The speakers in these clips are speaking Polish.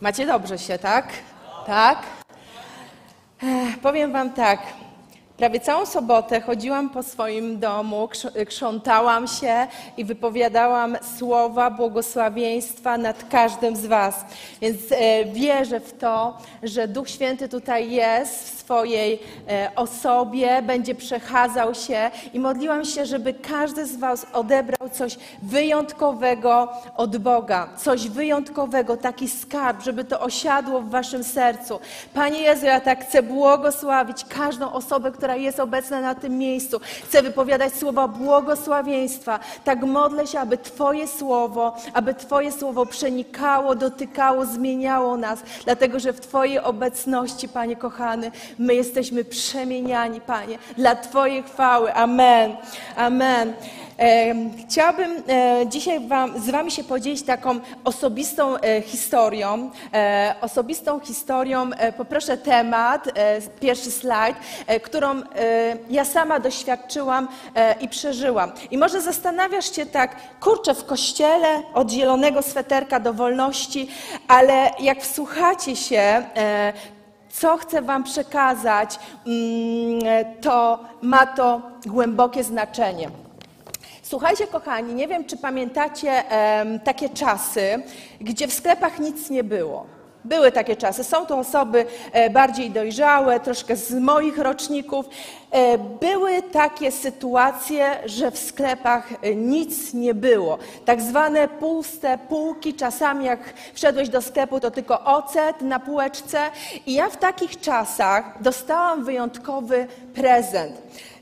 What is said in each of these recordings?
Macie dobrze się, tak? Tak? Ech, powiem Wam tak. Prawie całą sobotę chodziłam po swoim domu, krzątałam się i wypowiadałam słowa błogosławieństwa nad każdym z Was. Więc e, wierzę w to, że Duch Święty tutaj jest w swojej e, osobie, będzie przechadzał się i modliłam się, żeby każdy z Was odebrał coś wyjątkowego od Boga, coś wyjątkowego, taki skarb, żeby to osiadło w Waszym sercu. Panie Jezu, ja tak chcę błogosławić każdą osobę, która jest obecna na tym miejscu. Chcę wypowiadać słowa błogosławieństwa. Tak modlę się, aby Twoje słowo, aby Twoje słowo przenikało, dotykało, zmieniało nas, dlatego że w Twojej obecności, Panie kochany, my jesteśmy przemieniani, Panie, dla Twojej chwały. Amen. Amen. Chciałabym e, dzisiaj wam, z Wami się podzielić taką osobistą e, historią. E, osobistą historią, poproszę temat, pierwszy slajd, którą ja sama doświadczyłam i przeżyłam. I może zastanawiasz się tak, kurczę, w kościele od zielonego sweterka do wolności, ale jak wsłuchacie się, co chcę Wam przekazać, mm, to ma to głębokie znaczenie. Słuchajcie, kochani, nie wiem, czy pamiętacie takie czasy, gdzie w sklepach nic nie było. Były takie czasy. Są to osoby e, bardziej dojrzałe, troszkę z moich roczników. E, były takie sytuacje, że w sklepach e, nic nie było. Tak zwane puste półki. Czasami jak wszedłeś do sklepu, to tylko ocet na półeczce. I ja w takich czasach dostałam wyjątkowy prezent.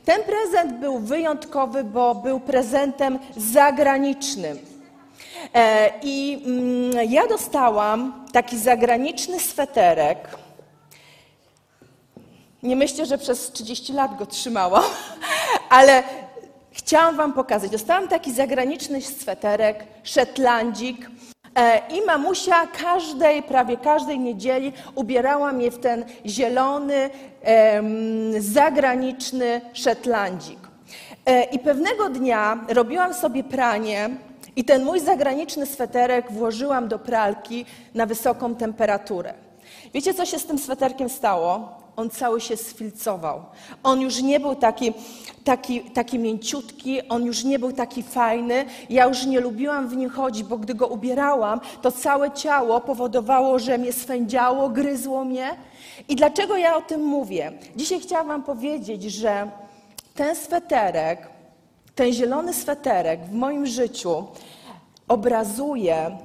Ten prezent był wyjątkowy, bo był prezentem zagranicznym. E, I mm, ja dostałam taki zagraniczny sweterek. Nie myślę, że przez 30 lat go trzymałam, ale chciałam Wam pokazać. Dostałam taki zagraniczny sweterek, szetlandzik. E, I mamusia każdej, prawie każdej niedzieli ubierała mnie w ten zielony, zagraniczny szetlandzik. E, I pewnego dnia robiłam sobie pranie i ten mój zagraniczny sweterek włożyłam do pralki na wysoką temperaturę. Wiecie, co się z tym sweterkiem stało? On cały się sfilcował. On już nie był taki, taki, taki mięciutki, on już nie był taki fajny. Ja już nie lubiłam w nim chodzić, bo gdy go ubierałam, to całe ciało powodowało, że mnie swędziało, gryzło mnie. I dlaczego ja o tym mówię? Dzisiaj chciałam Wam powiedzieć, że ten sweterek, ten zielony sweterek w moim życiu obrazuje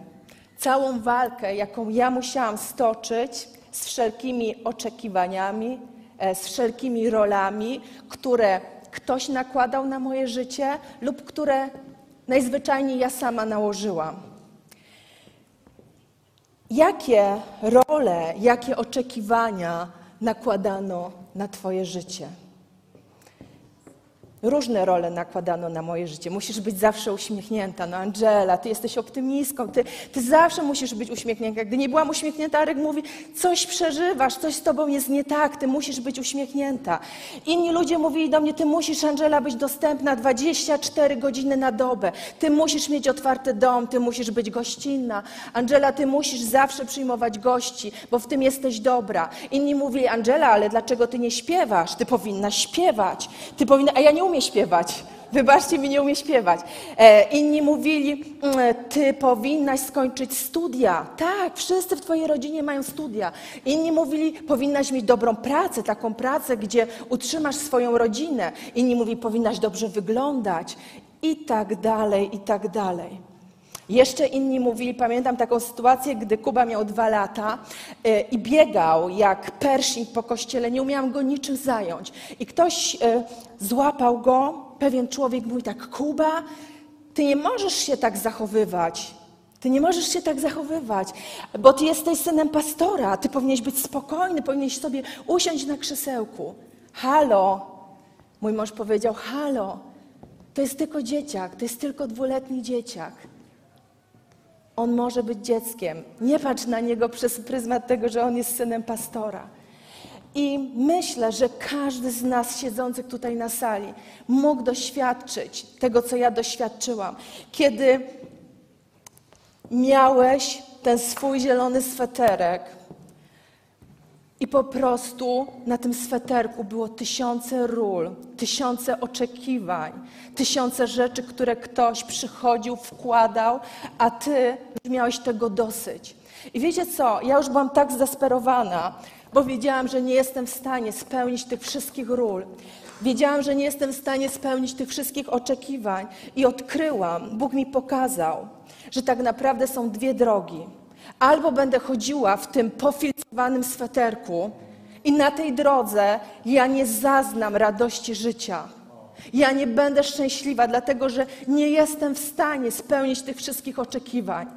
całą walkę, jaką ja musiałam stoczyć z wszelkimi oczekiwaniami, e, z wszelkimi rolami, które ktoś nakładał na moje życie lub które najzwyczajniej ja sama nałożyłam. Jakie role, jakie oczekiwania nakładano na Twoje życie? Różne role nakładano na moje życie. Musisz być zawsze uśmiechnięta. No Angela, ty jesteś optymistką, ty, ty zawsze musisz być uśmiechnięta. Gdy nie byłam uśmiechnięta, Arek mówi, coś przeżywasz, coś z tobą jest nie tak, ty musisz być uśmiechnięta. Inni ludzie mówili do mnie, ty musisz, Angela, być dostępna 24 godziny na dobę. Ty musisz mieć otwarty dom, ty musisz być gościnna. Angela, ty musisz zawsze przyjmować gości, bo w tym jesteś dobra. Inni mówili, Angela, ale dlaczego ty nie śpiewasz? Ty powinnaś śpiewać. Ty powinna... A ja nie umie śpiewać. Wybaczcie mi, nie umie śpiewać. E, inni mówili, mm, ty powinnaś skończyć studia. Tak, wszyscy w twojej rodzinie mają studia. Inni mówili, powinnaś mieć dobrą pracę, taką pracę, gdzie utrzymasz swoją rodzinę. Inni mówili, powinnaś dobrze wyglądać. I tak dalej, i tak dalej. Jeszcze inni mówili, pamiętam taką sytuację, gdy Kuba miał dwa lata e, i biegał jak Pershing po kościele, nie umiałam go niczym zająć. I ktoś e, złapał go, pewien człowiek mówi tak, Kuba, ty nie możesz się tak zachowywać. Ty nie możesz się tak zachowywać, bo ty jesteś synem pastora. Ty powinieneś być spokojny, powinieneś sobie usiąść na krzesełku. Halo, mój mąż powiedział: Halo, to jest tylko dzieciak, to jest tylko dwuletni dzieciak. On może być dzieckiem. Nie patrz na niego przez pryzmat tego, że on jest synem pastora. I myślę, że każdy z nas siedzących tutaj na sali mógł doświadczyć tego, co ja doświadczyłam. Kiedy miałeś ten swój zielony sweterek i po prostu na tym sweterku było tysiące ról, tysiące oczekiwań, tysiące rzeczy, które ktoś przychodził, wkładał, a ty już miałeś tego dosyć. I wiecie co? Ja już byłam tak zdesperowana, bo wiedziałam, że nie jestem w stanie spełnić tych wszystkich ról. Wiedziałam, że nie jestem w stanie spełnić tych wszystkich oczekiwań i odkryłam, Bóg mi pokazał, że tak naprawdę są dwie drogi. Albo będę chodziła w tym pofiltrowanym sweterku i na tej drodze ja nie zaznam radości życia. Ja nie będę szczęśliwa, dlatego że nie jestem w stanie spełnić tych wszystkich oczekiwań.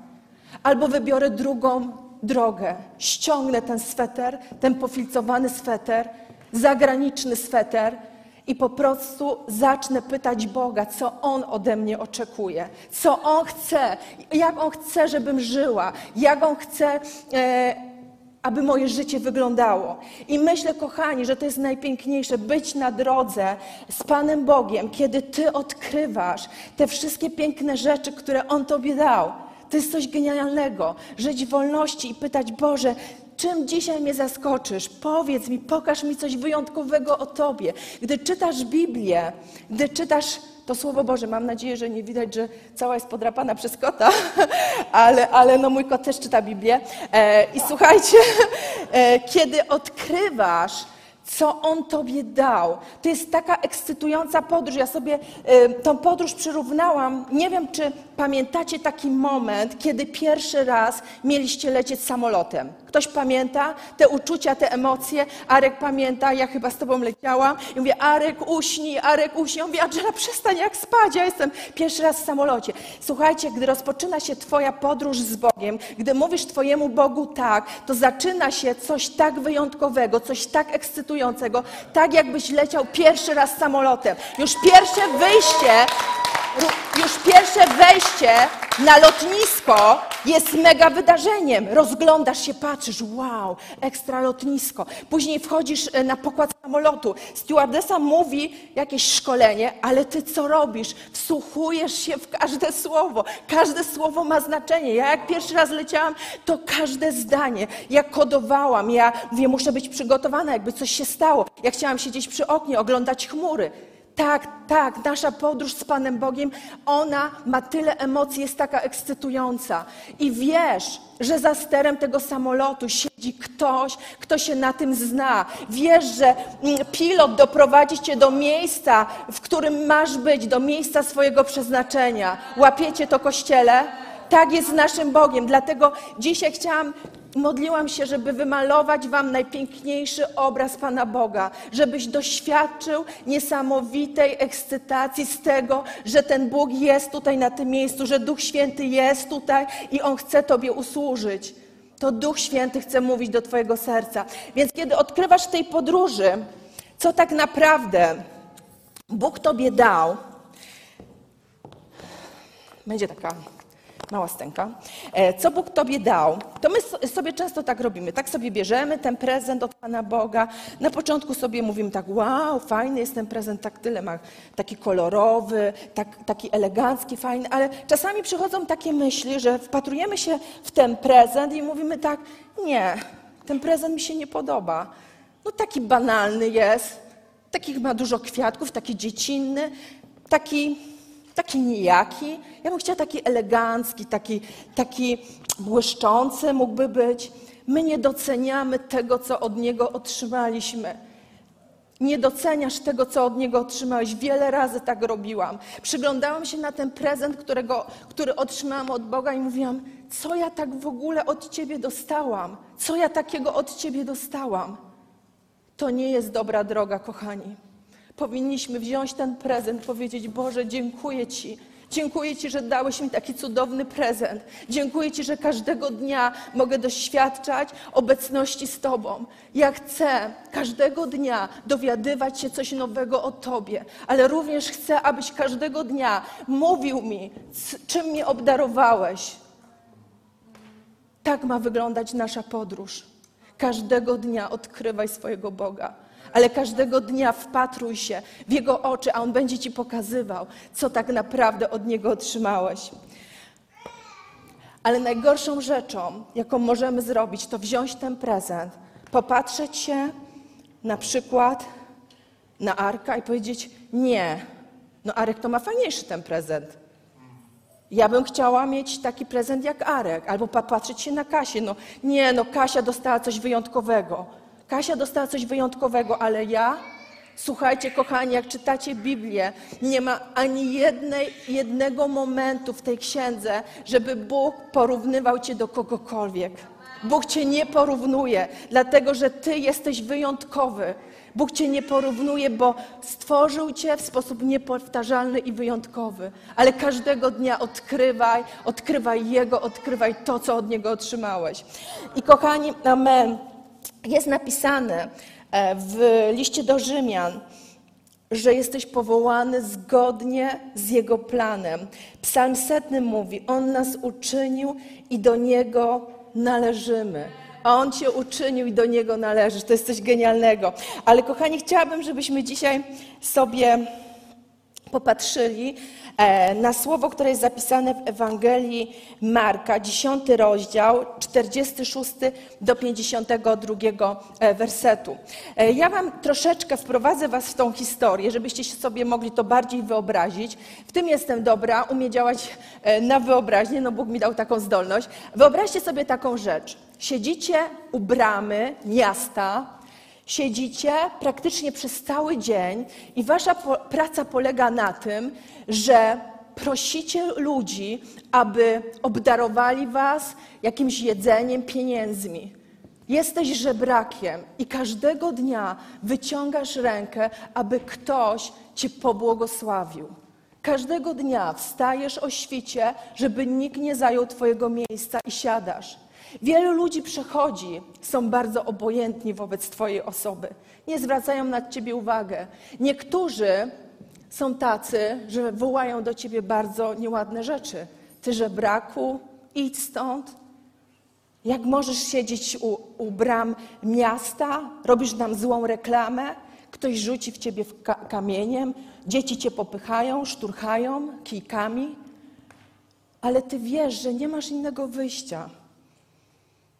Albo wybiorę drugą drogę. Ściągnę ten sweter, ten pofilcowany sweter, zagraniczny sweter i po prostu zacznę pytać Boga, co On ode mnie oczekuje, co On chce, jak On chce, żebym żyła, jak On chce. E, aby moje życie wyglądało. I myślę, kochani, że to jest najpiękniejsze być na drodze z Panem Bogiem, kiedy Ty odkrywasz te wszystkie piękne rzeczy, które On Tobie dał. To jest coś genialnego. Żyć w wolności i pytać, Boże, czym dzisiaj mnie zaskoczysz? Powiedz mi, pokaż mi coś wyjątkowego o Tobie. Gdy czytasz Biblię, gdy czytasz to Słowo Boże, mam nadzieję, że nie widać, że cała jest podrapana przez kota, ale, ale no mój kot też czyta Biblię. E, I słuchajcie, e, kiedy odkrywasz, co On Tobie dał. To jest taka ekscytująca podróż. Ja sobie y, tą podróż przyrównałam. Nie wiem, czy pamiętacie taki moment, kiedy pierwszy raz mieliście lecieć samolotem. Ktoś pamięta te uczucia, te emocje? Arek pamięta, ja chyba z Tobą leciałam. I mówię, Arek uśnij, Arek uśnij. Ja mówię, Angela, przestań jak spać, ja jestem pierwszy raz w samolocie. Słuchajcie, gdy rozpoczyna się Twoja podróż z Bogiem, gdy mówisz Twojemu Bogu tak, to zaczyna się coś tak wyjątkowego, coś tak ekscytującego, tak jakbyś leciał pierwszy raz samolotem. Już pierwsze wyjście już pierwsze wejście na lotnisko jest mega wydarzeniem. Rozglądasz się, patrzysz, wow, ekstra lotnisko. Później wchodzisz e, na pokład samolotu. Stewardesa mówi jakieś szkolenie, ale ty co robisz? Wsłuchujesz się w każde słowo. Każde słowo ma znaczenie. Ja jak pierwszy raz leciałam, to każde zdanie. Ja kodowałam, ja mówię, muszę być przygotowana, jakby coś się stało. Ja chciałam siedzieć przy oknie, oglądać chmury. Tak, tak, nasza podróż z Panem Bogiem, ona ma tyle emocji, jest taka ekscytująca. I wiesz, że za sterem tego samolotu siedzi ktoś, kto się na tym zna. Wiesz, że mm, pilot doprowadzi cię do miejsca, w którym masz być, do miejsca swojego przeznaczenia. Łapiecie to, kościele? Tak jest z naszym Bogiem. Dlatego dzisiaj chciałam modliłam się, żeby wymalować Wam najpiękniejszy obraz Pana Boga, żebyś doświadczył niesamowitej ekscytacji z tego, że ten Bóg jest tutaj na tym miejscu, że Duch Święty jest tutaj i On chce Tobie usłużyć. To Duch Święty chce mówić do Twojego serca. Więc kiedy odkrywasz w tej podróży, co tak naprawdę Bóg Tobie dał, będzie taka mała stęka. E, co Bóg Tobie dał, to my sobie często tak robimy. Tak sobie bierzemy ten prezent od Pana Boga. Na początku sobie mówimy tak, wow, fajny jest ten prezent, tak tyle ma, taki kolorowy, tak, taki elegancki, fajny, ale czasami przychodzą takie myśli, że wpatrujemy się w ten prezent i mówimy tak, nie, ten prezent mi się nie podoba. No taki banalny jest, takich ma dużo kwiatków, taki dziecinny, taki taki nijaki. Ja bym chciała taki elegancki, taki, taki błyszczący mógłby być. My nie doceniamy tego, co od Niego otrzymaliśmy. Nie doceniasz tego, co od Niego otrzymałeś. Wiele razy tak robiłam. Przyglądałam się na ten prezent, którego, który otrzymałam od Boga i mówiłam, co ja tak w ogóle od Ciebie dostałam? Co ja takiego od Ciebie dostałam? To nie jest dobra droga, kochani. Powinniśmy wziąć ten prezent, powiedzieć: Boże, dziękuję Ci. Dziękuję Ci, że dałeś mi taki cudowny prezent. Dziękuję Ci, że każdego dnia mogę doświadczać obecności z Tobą. Ja chcę każdego dnia dowiadywać się coś nowego o Tobie, ale również chcę, abyś każdego dnia mówił mi, czym mnie obdarowałeś. Tak ma wyglądać nasza podróż. Każdego dnia odkrywaj swojego Boga ale każdego dnia wpatruj się w Jego oczy, a On będzie Ci pokazywał, co tak naprawdę od Niego otrzymałeś. Ale najgorszą rzeczą, jaką możemy zrobić, to wziąć ten prezent, popatrzeć się na przykład na Arka i powiedzieć: Nie, no Arek to ma fajniejszy ten prezent. Ja bym chciała mieć taki prezent jak Arek, albo popatrzeć się na Kasię. No nie, no Kasia dostała coś wyjątkowego. Kasia dostała coś wyjątkowego, ale ja, słuchajcie, kochani, jak czytacie Biblię, nie ma ani jednej, jednego momentu w tej księdze, żeby Bóg porównywał cię do kogokolwiek. Bóg cię nie porównuje, dlatego że ty jesteś wyjątkowy. Bóg cię nie porównuje, bo stworzył cię w sposób niepowtarzalny i wyjątkowy. Ale każdego dnia odkrywaj, odkrywaj Jego, odkrywaj to, co od Niego otrzymałeś. I kochani, amen jest napisane e, w liście do Rzymian, że jesteś powołany zgodnie z Jego planem. Psalm setny mówi: On nas uczynił i do Niego należymy. A On Cię uczynił i do Niego należysz. To jest coś genialnego. Ale kochani, chciałabym, żebyśmy dzisiaj sobie popatrzyli na słowo, które jest zapisane w Ewangelii Marka, 10 rozdział, 46 do 52 e, wersetu. E, ja Wam troszeczkę wprowadzę Was w tą historię, żebyście sobie mogli to bardziej wyobrazić. W tym jestem dobra, umie działać na wyobraźnię, no Bóg mi dał taką zdolność. Wyobraźcie sobie taką rzecz. Siedzicie u bramy miasta, Siedzicie praktycznie przez cały dzień i wasza praca polega na tym, że prosicie ludzi, aby obdarowali was jakimś jedzeniem, pieniędzmi. Jesteś żebrakiem i każdego dnia wyciągasz rękę, aby ktoś cię pobłogosławił. Każdego dnia wstajesz o świcie, żeby nikt nie zajął twojego miejsca i siadasz. Wielu ludzi przechodzi, są bardzo obojętni wobec Twojej osoby, nie zwracają na Ciebie uwagę. Niektórzy są tacy, że wołają do Ciebie bardzo nieładne rzeczy. Ty, że braku, idź stąd. Jak możesz siedzieć u, u bram miasta, robisz nam złą reklamę, ktoś rzuci w Ciebie kamieniem, dzieci Cię popychają, szturchają kijkami, ale Ty wiesz, że nie masz innego wyjścia.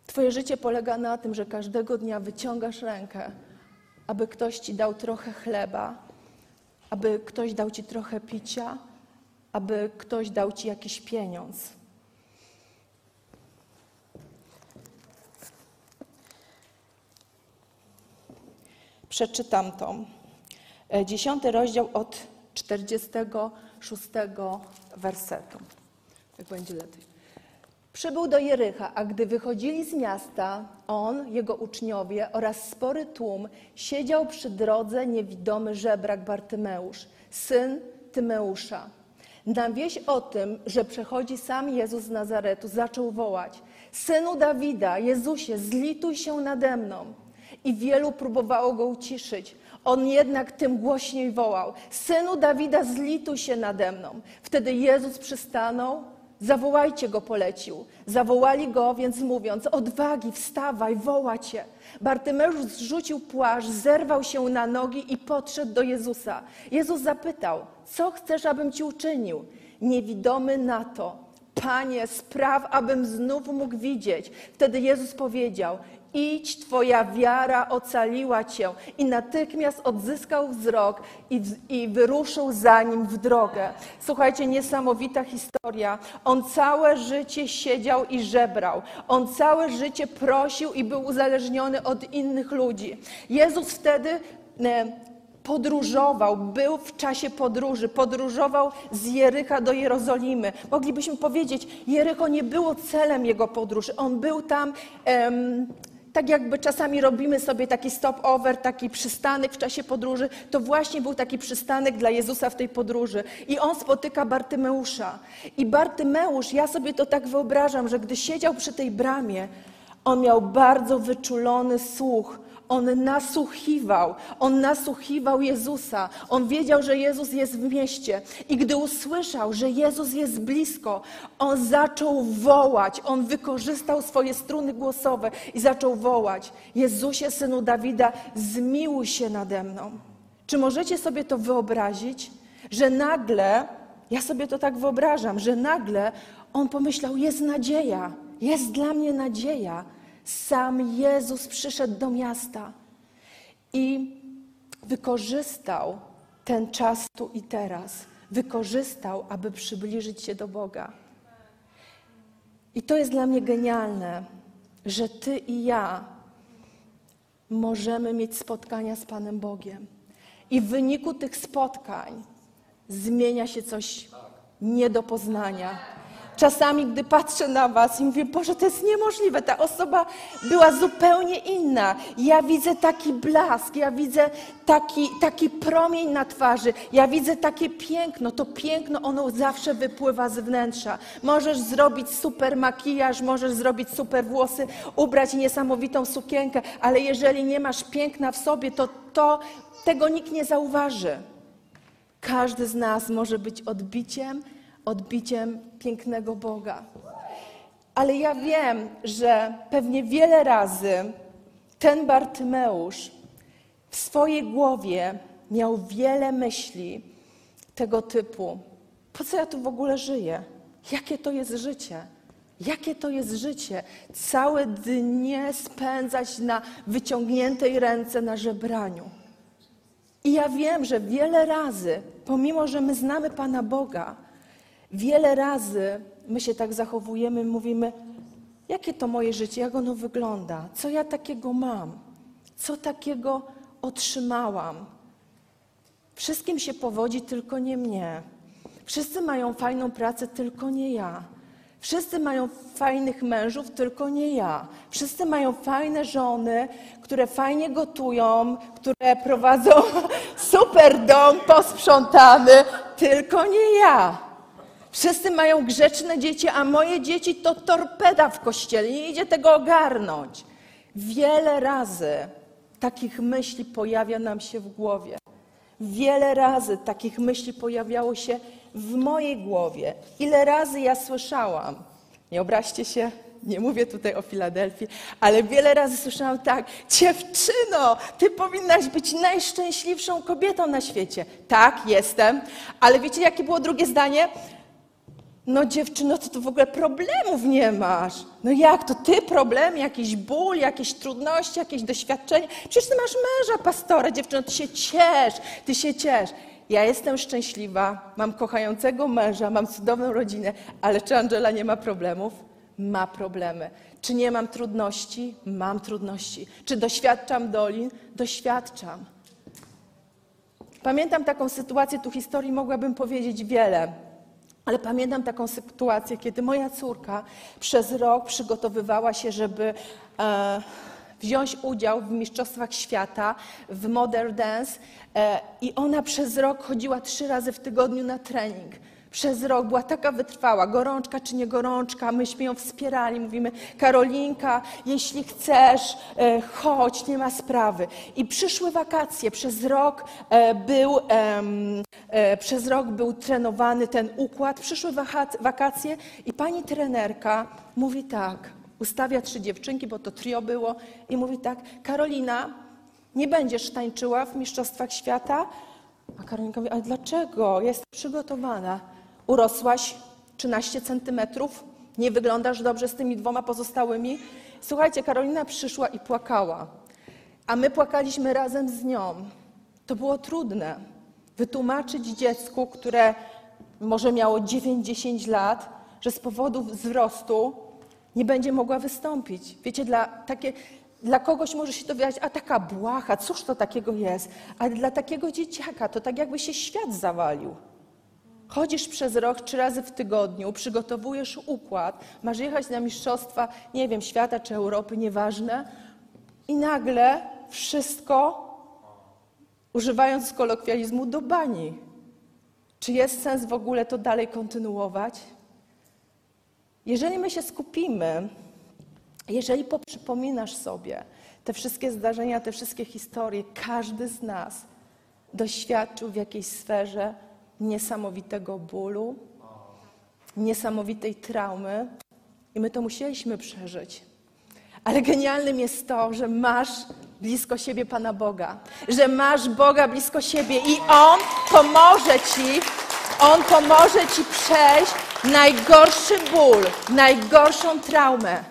Twoje życie polega na tym, że każdego dnia wyciągasz rękę, aby ktoś ci dał trochę chleba, aby ktoś dał ci trochę picia, aby ktoś dał ci jakiś pieniądz. Przeczytam to. E, dziesiąty rozdział od 46 wersetu. Jak będzie lepiej. Przybył do Jericha, a gdy wychodzili z miasta, on, jego uczniowie oraz spory tłum siedział przy drodze niewidomy żebrak Bartymeusz, syn Tymeusza. Na wieść o tym, że przechodzi sam Jezus z Nazaretu, zaczął wołać: Synu Dawida, Jezusie, zlituj się nade mną. I wielu próbowało go uciszyć. On jednak tym głośniej wołał: Synu Dawida, zlituj się nade mną. Wtedy Jezus przystanął Zawołajcie go, polecił. Zawołali go, więc mówiąc: Odwagi, wstawaj, woła cię. Bartymeusz zrzucił płaszcz, zerwał się na nogi i podszedł do Jezusa. Jezus zapytał: Co chcesz, abym ci uczynił? Niewidomy na to: Panie, spraw, abym znów mógł widzieć. Wtedy Jezus powiedział: idź, Twoja wiara ocaliła Cię. I natychmiast odzyskał wzrok i, i wyruszył za nim w drogę. Słuchajcie, niesamowita historia. On całe życie siedział i żebrał. On całe życie prosił i był uzależniony od innych ludzi. Jezus wtedy e, podróżował, był w czasie podróży, podróżował z Jericha do Jerozolimy. Moglibyśmy powiedzieć, Jericho nie było celem jego podróży. On był tam tak jakby czasami robimy sobie taki stop-over, taki przystanek w czasie podróży, to właśnie był taki przystanek dla Jezusa w tej podróży. I on spotyka Bartymeusza. I Bartymeusz, ja sobie to tak wyobrażam, że gdy siedział przy tej bramie, on miał bardzo wyczulony słuch. On nasłuchiwał, on nasłuchiwał Jezusa. On wiedział, że Jezus jest w mieście. I gdy usłyszał, że Jezus jest blisko, on zaczął wołać. On wykorzystał swoje struny głosowe i zaczął wołać: Jezusie, synu Dawida, zmiłuj się nade mną. Czy możecie sobie to wyobrazić, że nagle, ja sobie to tak wyobrażam, że nagle on pomyślał: Jest nadzieja, jest dla mnie nadzieja. Sam Jezus przyszedł do miasta i wykorzystał ten czas tu i teraz. Wykorzystał, aby przybliżyć się do Boga. I to jest dla mnie genialne, że Ty i ja możemy mieć spotkania z Panem Bogiem. I w wyniku tych spotkań zmienia się coś nie do poznania Czasami, gdy patrzę na Was i mówię, Boże, to jest niemożliwe, ta osoba była zupełnie inna. Ja widzę taki blask, ja widzę taki, taki promień na twarzy, ja widzę takie piękno. To piękno, ono zawsze wypływa z wnętrza. Możesz zrobić super makijaż, możesz zrobić super włosy, ubrać niesamowitą sukienkę, ale jeżeli nie masz piękna w sobie, to, to tego nikt nie zauważy. Każdy z nas może być odbiciem odbiciem pięknego Boga. Ale ja wiem, że pewnie wiele razy ten Bartymeusz w swojej głowie miał wiele myśli tego typu. Po co ja tu w ogóle żyję? Jakie to jest życie? Jakie to jest życie? Całe dnie spędzać na wyciągniętej ręce na żebraniu. I ja wiem, że wiele razy, pomimo że my znamy Pana Boga, Wiele razy my się tak zachowujemy, mówimy, jakie to moje życie, jak ono wygląda, co ja takiego mam, co takiego otrzymałam. Wszystkim się powodzi, tylko nie mnie. Wszyscy mają fajną pracę, tylko nie ja. Wszyscy mają fajnych mężów, tylko nie ja. Wszyscy mają fajne żony, które fajnie gotują, które prowadzą super dom posprzątany, tylko nie ja. Wszyscy mają grzeczne dzieci, a moje dzieci to torpeda w kościele. Nie idzie tego ogarnąć. Wiele razy takich myśli pojawia nam się w głowie. Wiele razy takich myśli pojawiało się w mojej głowie. Ile razy ja słyszałam, nie obraźcie się, nie mówię tutaj o Filadelfii, ale wiele razy słyszałam tak: Dziewczyno, ty powinnaś być najszczęśliwszą kobietą na świecie. Tak, jestem, ale wiecie, jakie było drugie zdanie? No dziewczyno, to, to w ogóle problemów nie masz. No jak to ty problem, jakiś ból, jakieś trudności, jakieś doświadczenie? Przecież ty masz męża, pastora, dziewczyno, ty się ciesz, ty się ciesz. Ja jestem szczęśliwa, mam kochającego męża, mam cudowną rodzinę, ale czy Angela nie ma problemów? Ma problemy. Czy nie mam trudności? Mam trudności. Czy doświadczam dolin? Doświadczam. Pamiętam taką sytuację, tu historii mogłabym powiedzieć wiele. Ale pamiętam taką sytuację, kiedy moja córka przez rok przygotowywała się, żeby e, wziąć udział w Mistrzostwach Świata w Modern Dance e, i ona przez rok chodziła trzy razy w tygodniu na trening przez rok była taka wytrwała, gorączka czy nie gorączka, myśmy ją wspierali, mówimy Karolinka, jeśli chcesz, e, chodź, nie ma sprawy. I przyszły wakacje, przez rok e, był, e, przez rok był trenowany ten układ, przyszły wakacje i pani trenerka mówi tak, ustawia trzy dziewczynki, bo to trio było i mówi tak, Karolina, nie będziesz tańczyła w Mistrzostwach Świata? A Karolinka mówi, ale dlaczego? Jest przygotowana urosłaś 13 centymetrów, nie wyglądasz dobrze z tymi dwoma pozostałymi. Słuchajcie, Karolina przyszła i płakała, a my płakaliśmy razem z nią. To było trudne. Wytłumaczyć dziecku, które może miało 9-10 lat, że z powodu wzrostu nie będzie mogła wystąpić. Wiecie, dla, takie, dla kogoś może się to wydać, a taka błaha, cóż to takiego jest? Ale dla takiego dzieciaka to tak jakby się świat zawalił. Chodzisz przez rok trzy razy w tygodniu, przygotowujesz układ, masz jechać na mistrzostwa, nie wiem, świata czy Europy, nieważne, i nagle wszystko, używając kolokwializmu, do bani. Czy jest sens w ogóle to dalej kontynuować? Jeżeli my się skupimy, jeżeli poprzypominasz sobie te wszystkie zdarzenia, te wszystkie historie, każdy z nas doświadczył w jakiejś sferze niesamowitego bólu, niesamowitej traumy i my to musieliśmy przeżyć. Ale genialnym jest to, że masz blisko siebie Pana Boga, że masz Boga blisko siebie i On pomoże Ci, On pomoże Ci przejść najgorszy ból, najgorszą traumę.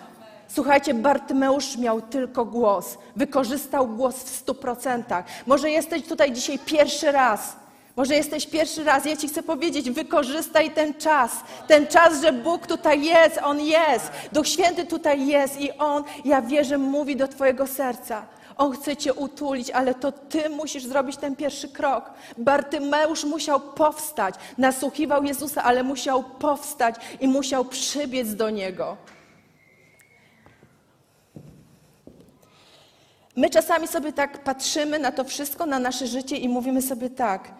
Słuchajcie, Bartymeusz miał tylko głos, wykorzystał głos w stu procentach. Może jesteś tutaj dzisiaj pierwszy raz, może jesteś pierwszy raz, ja Ci chcę powiedzieć, wykorzystaj ten czas. Ten czas, że Bóg tutaj jest, On jest. Duch Święty tutaj jest i On, ja wierzę, mówi do Twojego serca. On chce Cię utulić, ale to Ty musisz zrobić ten pierwszy krok. Bartymeusz musiał powstać. Nasłuchiwał Jezusa, ale musiał powstać i musiał przybiec do Niego. My czasami sobie tak patrzymy na to wszystko, na nasze życie i mówimy sobie tak –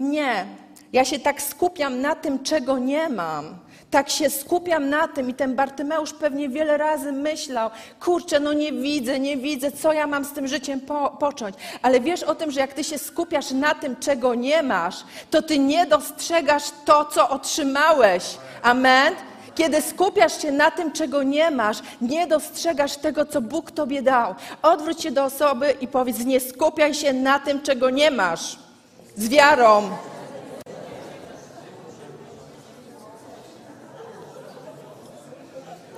nie, ja się tak skupiam na tym, czego nie mam. Tak się skupiam na tym i ten Bartymeusz pewnie wiele razy myślał, kurczę, no nie widzę, nie widzę, co ja mam z tym życiem po począć. Ale wiesz o tym, że jak ty się skupiasz na tym, czego nie masz, to ty nie dostrzegasz to, co otrzymałeś. Amen? Kiedy skupiasz się na tym, czego nie masz, nie dostrzegasz tego, co Bóg tobie dał. Odwróć się do osoby i powiedz, nie skupiaj się na tym, czego nie masz z wiarą.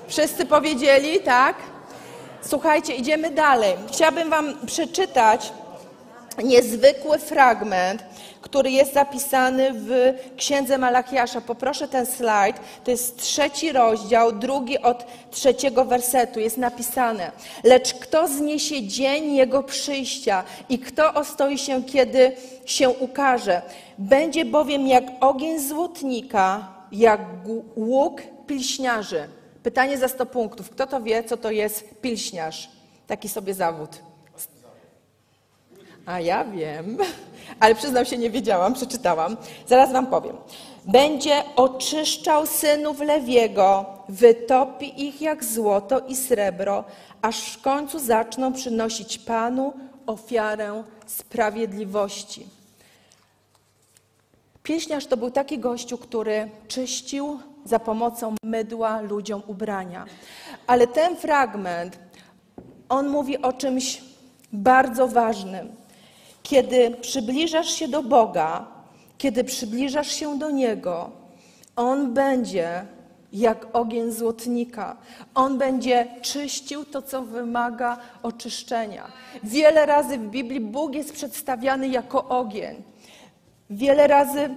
Wszyscy powiedzieli, tak? Słuchajcie, idziemy dalej. Chciałabym Wam przeczytać niezwykły fragment, który jest zapisany w Księdze Malachiasza. Poproszę ten slajd. To jest trzeci rozdział, drugi od trzeciego wersetu. Jest napisane. Lecz kto zniesie dzień Jego przyjścia i kto ostoi się, kiedy się ukaże? Będzie bowiem jak ogień złotnika, jak łuk pilśniarzy. Pytanie za 100 punktów. Kto to wie, co to jest pilśniarz? Taki sobie zawód. A ja wiem, ale przyznam się, nie wiedziałam, przeczytałam. Zaraz wam powiem. Będzie oczyszczał synów Lewiego, wytopi ich jak złoto i srebro, aż w końcu zaczną przynosić Panu ofiarę sprawiedliwości. Pieśniarz to był taki gościu, który czyścił za pomocą mydła ludziom ubrania. Ale ten fragment, on mówi o czymś bardzo ważnym. Kiedy przybliżasz się do Boga, kiedy przybliżasz się do Niego, On będzie jak ogień złotnika. On będzie czyścił to, co wymaga oczyszczenia. Wiele razy w Biblii Bóg jest przedstawiany jako ogień. Wiele razy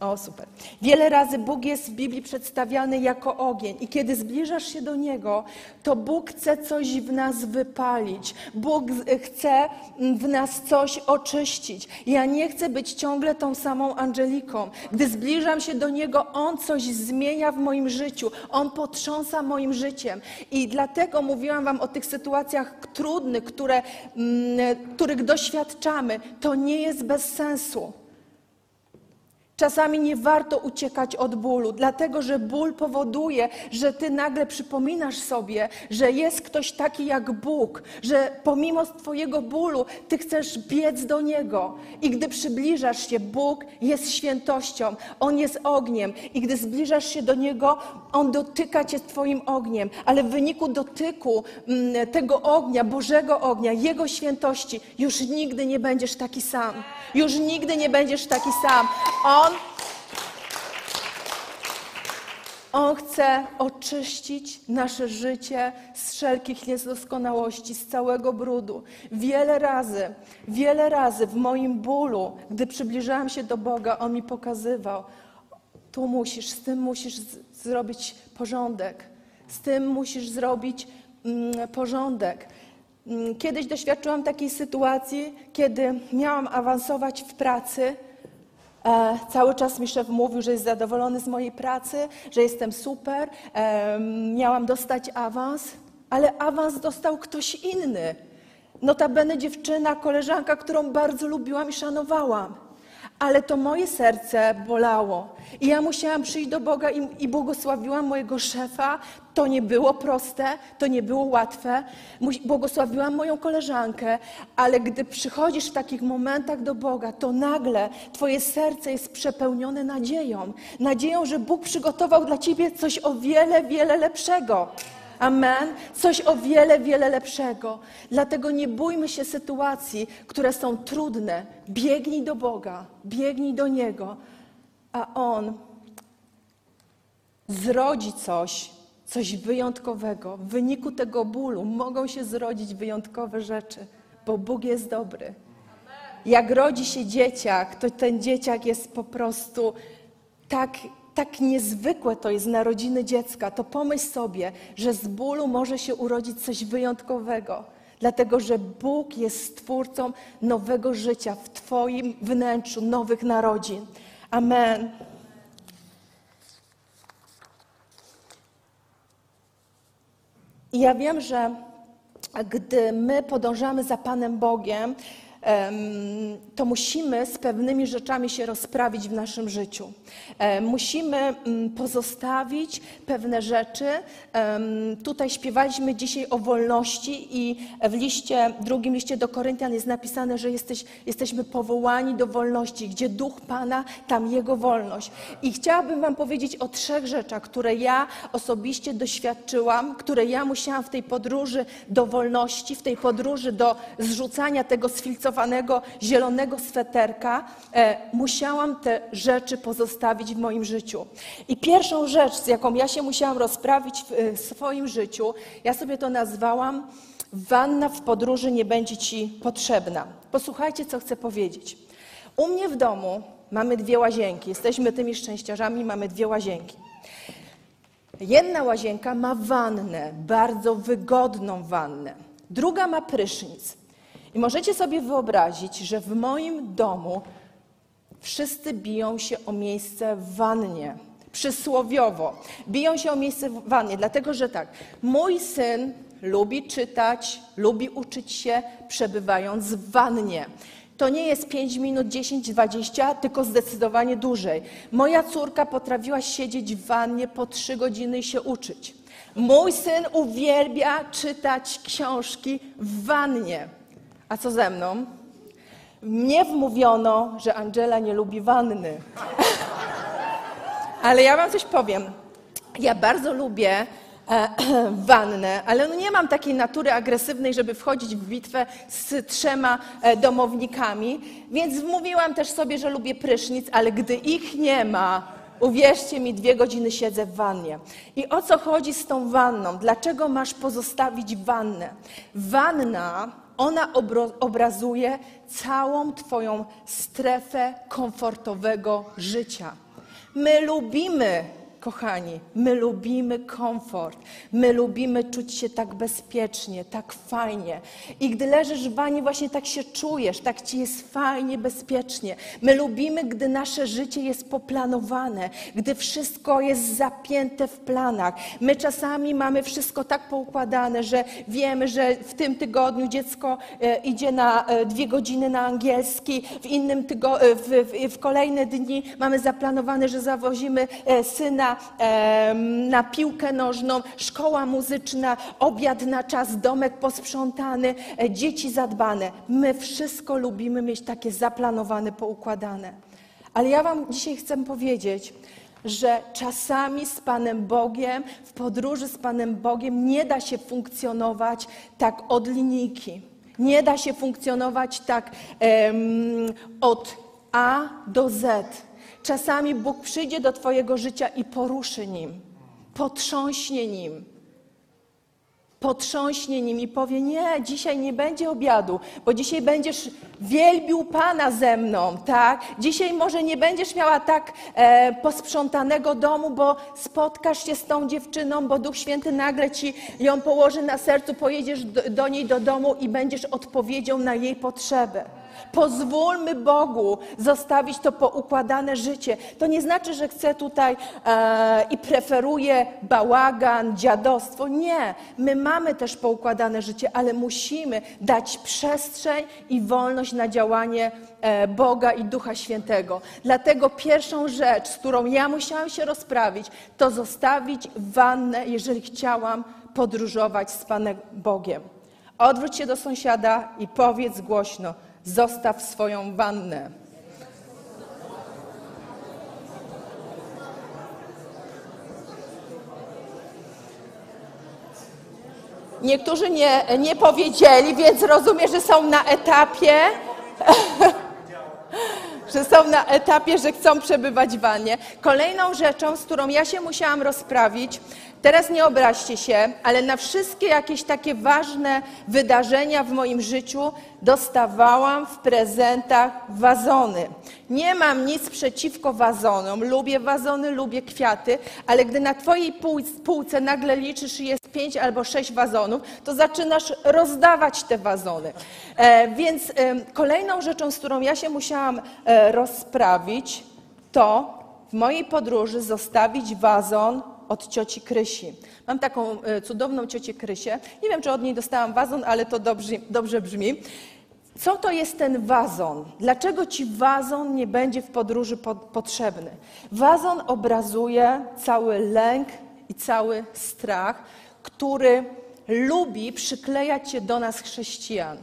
o, super. Wiele razy Bóg jest w Biblii przedstawiany jako ogień, i kiedy zbliżasz się do Niego, to Bóg chce coś w nas wypalić. Bóg chce w nas coś oczyścić. Ja nie chcę być ciągle tą samą Angeliką. Gdy zbliżam się do Niego, On coś zmienia w moim życiu. On potrząsa moim życiem. I dlatego mówiłam Wam o tych sytuacjach trudnych, które, mm, których doświadczamy. To nie jest bez sensu. Czasami nie warto uciekać od bólu, dlatego że ból powoduje, że ty nagle przypominasz sobie, że jest ktoś taki jak Bóg, że pomimo Twojego bólu ty chcesz biec do Niego. I gdy przybliżasz się, Bóg jest świętością, On jest ogniem. I gdy zbliżasz się do Niego, On dotyka Cię Twoim ogniem. Ale w wyniku dotyku mm, tego ognia, Bożego ognia, Jego świętości, już nigdy nie będziesz taki sam. Już nigdy nie będziesz taki sam. On, on chce oczyścić nasze życie z wszelkich niedoskonałości, z całego brudu. Wiele razy, wiele razy w moim bólu, gdy przybliżałam się do Boga, On mi pokazywał, tu musisz, z tym musisz zrobić porządek, z tym musisz zrobić mm, porządek. Mm, kiedyś doświadczyłam takiej sytuacji, kiedy miałam awansować w pracy. E, cały czas mi szef mówił, że jest zadowolony z mojej pracy, że jestem super. E, miałam dostać awans, ale awans dostał ktoś inny. Notabene dziewczyna, koleżanka, którą bardzo lubiłam i szanowałam. Ale to moje serce bolało. I ja musiałam przyjść do Boga i, i błogosławiłam mojego szefa. To nie było proste, to nie było łatwe. Błogosławiłam moją koleżankę, ale gdy przychodzisz w takich momentach do Boga, to nagle Twoje serce jest przepełnione nadzieją. Nadzieją, że Bóg przygotował dla Ciebie coś o wiele, wiele lepszego. Amen. Coś o wiele, wiele lepszego. Dlatego nie bójmy się sytuacji, które są trudne. Biegnij do Boga, biegnij do Niego, a On zrodzi coś, coś wyjątkowego. W wyniku tego bólu mogą się zrodzić wyjątkowe rzeczy, bo Bóg jest dobry. Jak rodzi się dzieciak, to ten dzieciak jest po prostu tak, tak niezwykłe to jest narodziny dziecka. To pomyśl sobie, że z bólu może się urodzić coś wyjątkowego. Dlatego, że Bóg jest stwórcą nowego życia w Twoim wnętrzu, nowych narodzin. Amen. I ja wiem, że gdy my podążamy za Panem Bogiem, em, to musimy z pewnymi rzeczami się rozprawić w naszym życiu. Musimy mm, pozostawić pewne rzeczy. Tutaj śpiewaliśmy dzisiaj o wolności i w liście, drugim liście do Koryntian jest napisane, że jesteś, jesteśmy powołani do wolności. Gdzie duch Pana, tam Jego wolność. I chciałabym Wam powiedzieć o trzech rzeczach, które ja osobiście doświadczyłam, które ja musiałam w tej podróży do wolności, w tej podróży do zrzucania tego zielonego sweterka, e, musiałam te rzeczy pozostawić w moim życiu. I pierwszą rzecz, z jaką ja się musiałam rozprawić w e, swoim życiu, ja sobie to nazwałam wanna w podróży nie będzie Ci potrzebna. Posłuchajcie, co chcę powiedzieć. U mnie w domu mamy dwie łazienki. Jesteśmy tymi szczęściarzami, mamy dwie łazienki. Jedna łazienka ma wannę, bardzo wygodną wannę. Druga ma prysznic. I możecie sobie wyobrazić, że w moim domu wszyscy biją się o miejsce w wannie. Przysłowiowo. Biją się o miejsce w wannie, dlatego że tak, mój syn lubi czytać, lubi uczyć się, przebywając w wannie. To nie jest 5 minut, 10, 20, tylko zdecydowanie dłużej. Moja córka potrafiła siedzieć w wannie po 3 godziny i się uczyć. Mój syn uwielbia czytać książki w wannie. A co ze mną? Mnie wmówiono, że Angela nie lubi wanny. Ale ja wam coś powiem. Ja bardzo lubię e, wannę, ale no nie mam takiej natury agresywnej, żeby wchodzić w bitwę z trzema e, domownikami, więc wmówiłam też sobie, że lubię prysznic, ale gdy ich nie ma, uwierzcie mi, dwie godziny siedzę w wannie. I o co chodzi z tą wanną? Dlaczego masz pozostawić wannę? Wanna ona obrazuje całą Twoją strefę komfortowego życia. My lubimy, kochani, my lubimy komfort. My lubimy czuć się tak bezpiecznie, tak fajnie. I gdy leżysz w wanie, właśnie tak się czujesz, tak ci jest fajnie, bezpiecznie. My lubimy, gdy nasze życie jest poplanowane, gdy wszystko jest zapięte w planach. My czasami mamy wszystko tak poukładane, że wiemy, że w tym tygodniu dziecko e, idzie na e, dwie godziny na angielski, w innym tygo, e, w, w, w kolejne dni mamy zaplanowane, że zawozimy syna na piłkę nożną, szkoła muzyczna, obiad na czas, domek posprzątany, e, dzieci zadbane. My wszystko lubimy mieć takie zaplanowane, poukładane. Ale ja Wam dzisiaj chcę powiedzieć, że czasami z Panem Bogiem, w podróży z Panem Bogiem nie da się funkcjonować tak od linijki. Nie da się funkcjonować tak em, od A do Z. Czasami Bóg przyjdzie do Twojego życia i poruszy nim, potrząśnie nim. Potrząśnie nim i powie: Nie, dzisiaj nie będzie obiadu, bo dzisiaj będziesz wielbił Pana ze mną, tak? Dzisiaj może nie będziesz miała tak e, posprzątanego domu, bo spotkasz się z tą dziewczyną, bo Duch Święty nagle ci ją położy na sercu, pojedziesz do, do niej do domu i będziesz odpowiedzią na jej potrzebę. Pozwólmy Bogu zostawić to poukładane życie. To nie znaczy, że chcę tutaj e, i preferuję bałagan, dziadostwo. Nie. My mamy też poukładane życie, ale musimy dać przestrzeń i wolność na działanie e, Boga i Ducha Świętego. Dlatego pierwszą rzecz, z którą ja musiałam się rozprawić, to zostawić wannę, jeżeli chciałam podróżować z Panem Bogiem. Odwróć się do sąsiada i powiedz głośno: Zostaw swoją wannę. Niektórzy nie, nie powiedzieli, więc rozumiem, że są na etapie, że są na etapie, że chcą przebywać w wannie. Kolejną rzeczą, z którą ja się musiałam rozprawić, Teraz nie obraźcie się, ale na wszystkie jakieś takie ważne wydarzenia w moim życiu dostawałam w prezentach wazony. Nie mam nic przeciwko wazonom. Lubię wazony, lubię kwiaty, ale gdy na Twojej półce nagle liczysz jest pięć albo sześć wazonów, to zaczynasz rozdawać te wazony. E, więc kolejną rzeczą, z którą ja się musiałam e, rozprawić, to w mojej podróży zostawić wazon od cioci Krysi. Mam taką e, cudowną ciocię Krysię. Nie wiem, czy od niej dostałam wazon, ale to dobrze, dobrze brzmi. Co to jest ten wazon? Dlaczego ci wazon nie będzie w podróży potrzebny? Wazon obrazuje cały lęk i cały strach, który lubi przyklejać się do nas chrześcijan.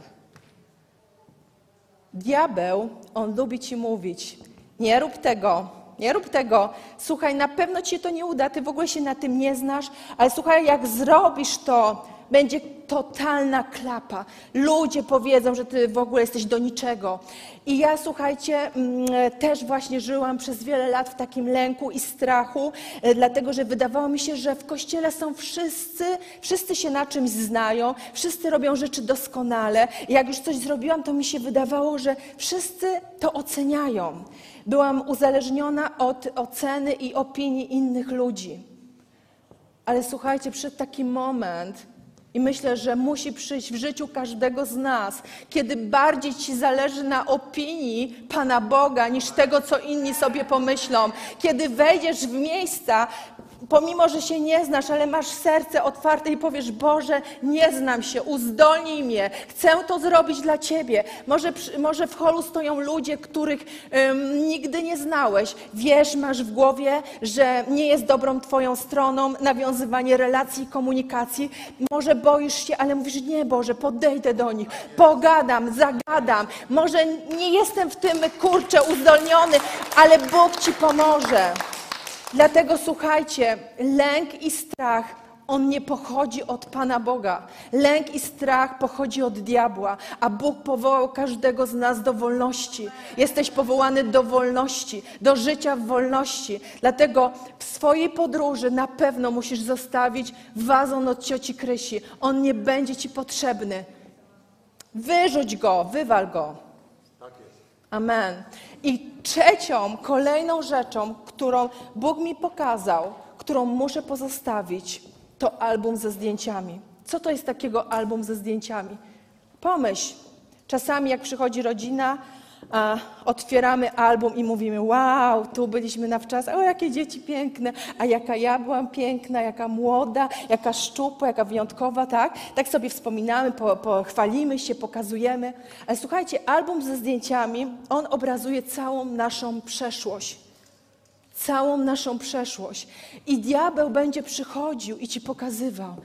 Diabeł, on lubi ci mówić: Nie rób tego, nie rób tego. Słuchaj, na pewno ci się to nie uda, ty w ogóle się na tym nie znasz, ale słuchaj, jak zrobisz to, będzie totalna klapa. Ludzie powiedzą, że ty w ogóle jesteś do niczego. I ja, słuchajcie, mm, też właśnie żyłam przez wiele lat w takim lęku i strachu, e, dlatego że wydawało mi się, że w kościele są wszyscy, wszyscy się na czymś znają, wszyscy robią rzeczy doskonale. I jak już coś zrobiłam, to mi się wydawało, że wszyscy to oceniają. Byłam uzależniona od oceny i opinii innych ludzi. Ale słuchajcie, przyszedł taki moment, i myślę, że musi przyjść w życiu każdego z nas, kiedy bardziej ci zależy na opinii Pana Boga niż tego, co inni sobie pomyślą. Kiedy wejdziesz w miejsca, pomimo, że się nie znasz, ale masz serce otwarte i powiesz: Boże, nie znam się, uzdolnij mnie, chcę to zrobić dla Ciebie. Może, może w holu stoją ludzie, których nigdy nie znałeś. Wiesz, masz w głowie, że nie jest dobrą Twoją stroną nawiązywanie relacji i komunikacji. Może boisz się, ale mówisz: Nie, Boże, podejdę do nich, pogadam, zagadam. Może nie jestem w tym kurczę uzdolniony, ale Bóg Ci pomoże. Dlatego słuchajcie, lęk i strach, on nie pochodzi od Pana Boga. Lęk i strach pochodzi od diabła, a Bóg powołał każdego z nas do wolności. Jesteś powołany do wolności, do życia w wolności. Dlatego w swojej podróży na pewno musisz zostawić wazon od cioci Krysi. On nie będzie ci potrzebny. Wyrzuć go, wywal go. Amen. I trzecią, kolejną rzeczą, którą Bóg mi pokazał, którą muszę pozostawić, to album ze zdjęciami. Co to jest takiego album ze zdjęciami? Pomyśl, czasami jak przychodzi rodzina, otwieramy album i mówimy: Wow, tu byliśmy na wczas, o jakie dzieci piękne, a jaka ja byłam piękna, jaka młoda, jaka szczupła, jaka wyjątkowa, tak? Tak sobie wspominamy, po, po, chwalimy się, pokazujemy. Ale słuchajcie, album ze zdjęciami, on obrazuje całą naszą przeszłość. Całą naszą przeszłość. I diabeł będzie przychodził i ci pokazywał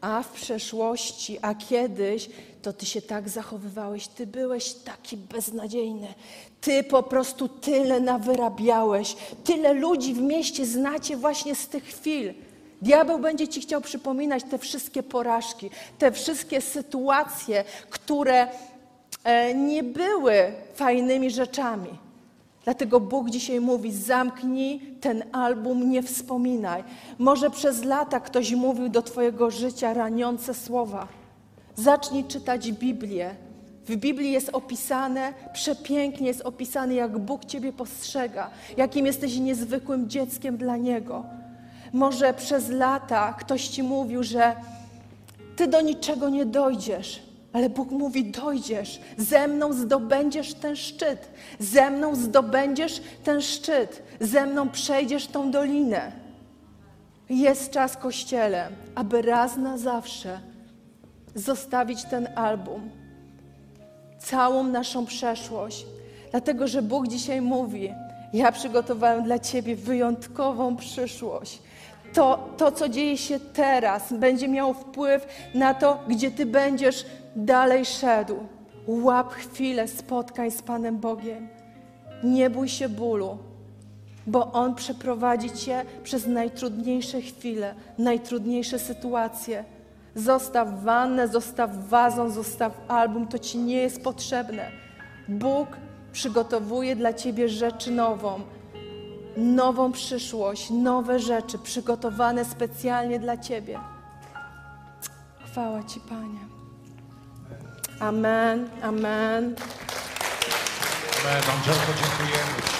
a w przeszłości, a kiedyś, to ty się tak zachowywałeś, ty byłeś taki beznadziejny, ty po prostu tyle nawyrabiałeś, tyle ludzi w mieście znacie właśnie z tych chwil. Diabeł będzie ci chciał przypominać te wszystkie porażki, te wszystkie sytuacje, które e, nie były fajnymi rzeczami. Dlatego Bóg dzisiaj mówi: zamknij ten album, nie wspominaj. Może przez lata ktoś mówił do Twojego życia raniące słowa. Zacznij czytać Biblię. W Biblii jest opisane, przepięknie jest opisane, jak Bóg Ciebie postrzega, jakim jesteś niezwykłym dzieckiem dla Niego. Może przez lata ktoś Ci mówił, że Ty do niczego nie dojdziesz, Ale Bóg mówi: dojdziesz, ze mną zdobędziesz ten szczyt, ze mną zdobędziesz ten szczyt, ze mną przejdziesz tą dolinę. Jest czas, kościele, aby raz na zawsze zostawić ten album, całą naszą przeszłość, dlatego że Bóg dzisiaj mówi: Ja przygotowałem dla Ciebie wyjątkową przyszłość. To, to, co dzieje się teraz, będzie miało wpływ na to, gdzie Ty będziesz dalej szedł. Łap chwilę spotkań z Panem Bogiem. Nie bój się bólu, bo On przeprowadzi Cię przez najtrudniejsze chwile, najtrudniejsze sytuacje. Zostaw wannę, zostaw wazon, zostaw album, to Ci nie jest potrzebne. Bóg przygotowuje dla Ciebie rzecz nową, nową przyszłość, nowe rzeczy przygotowane specjalnie dla Ciebie. Chwała Ci, Panie. Amen, amen. Amen. Angelko, dziękujemy.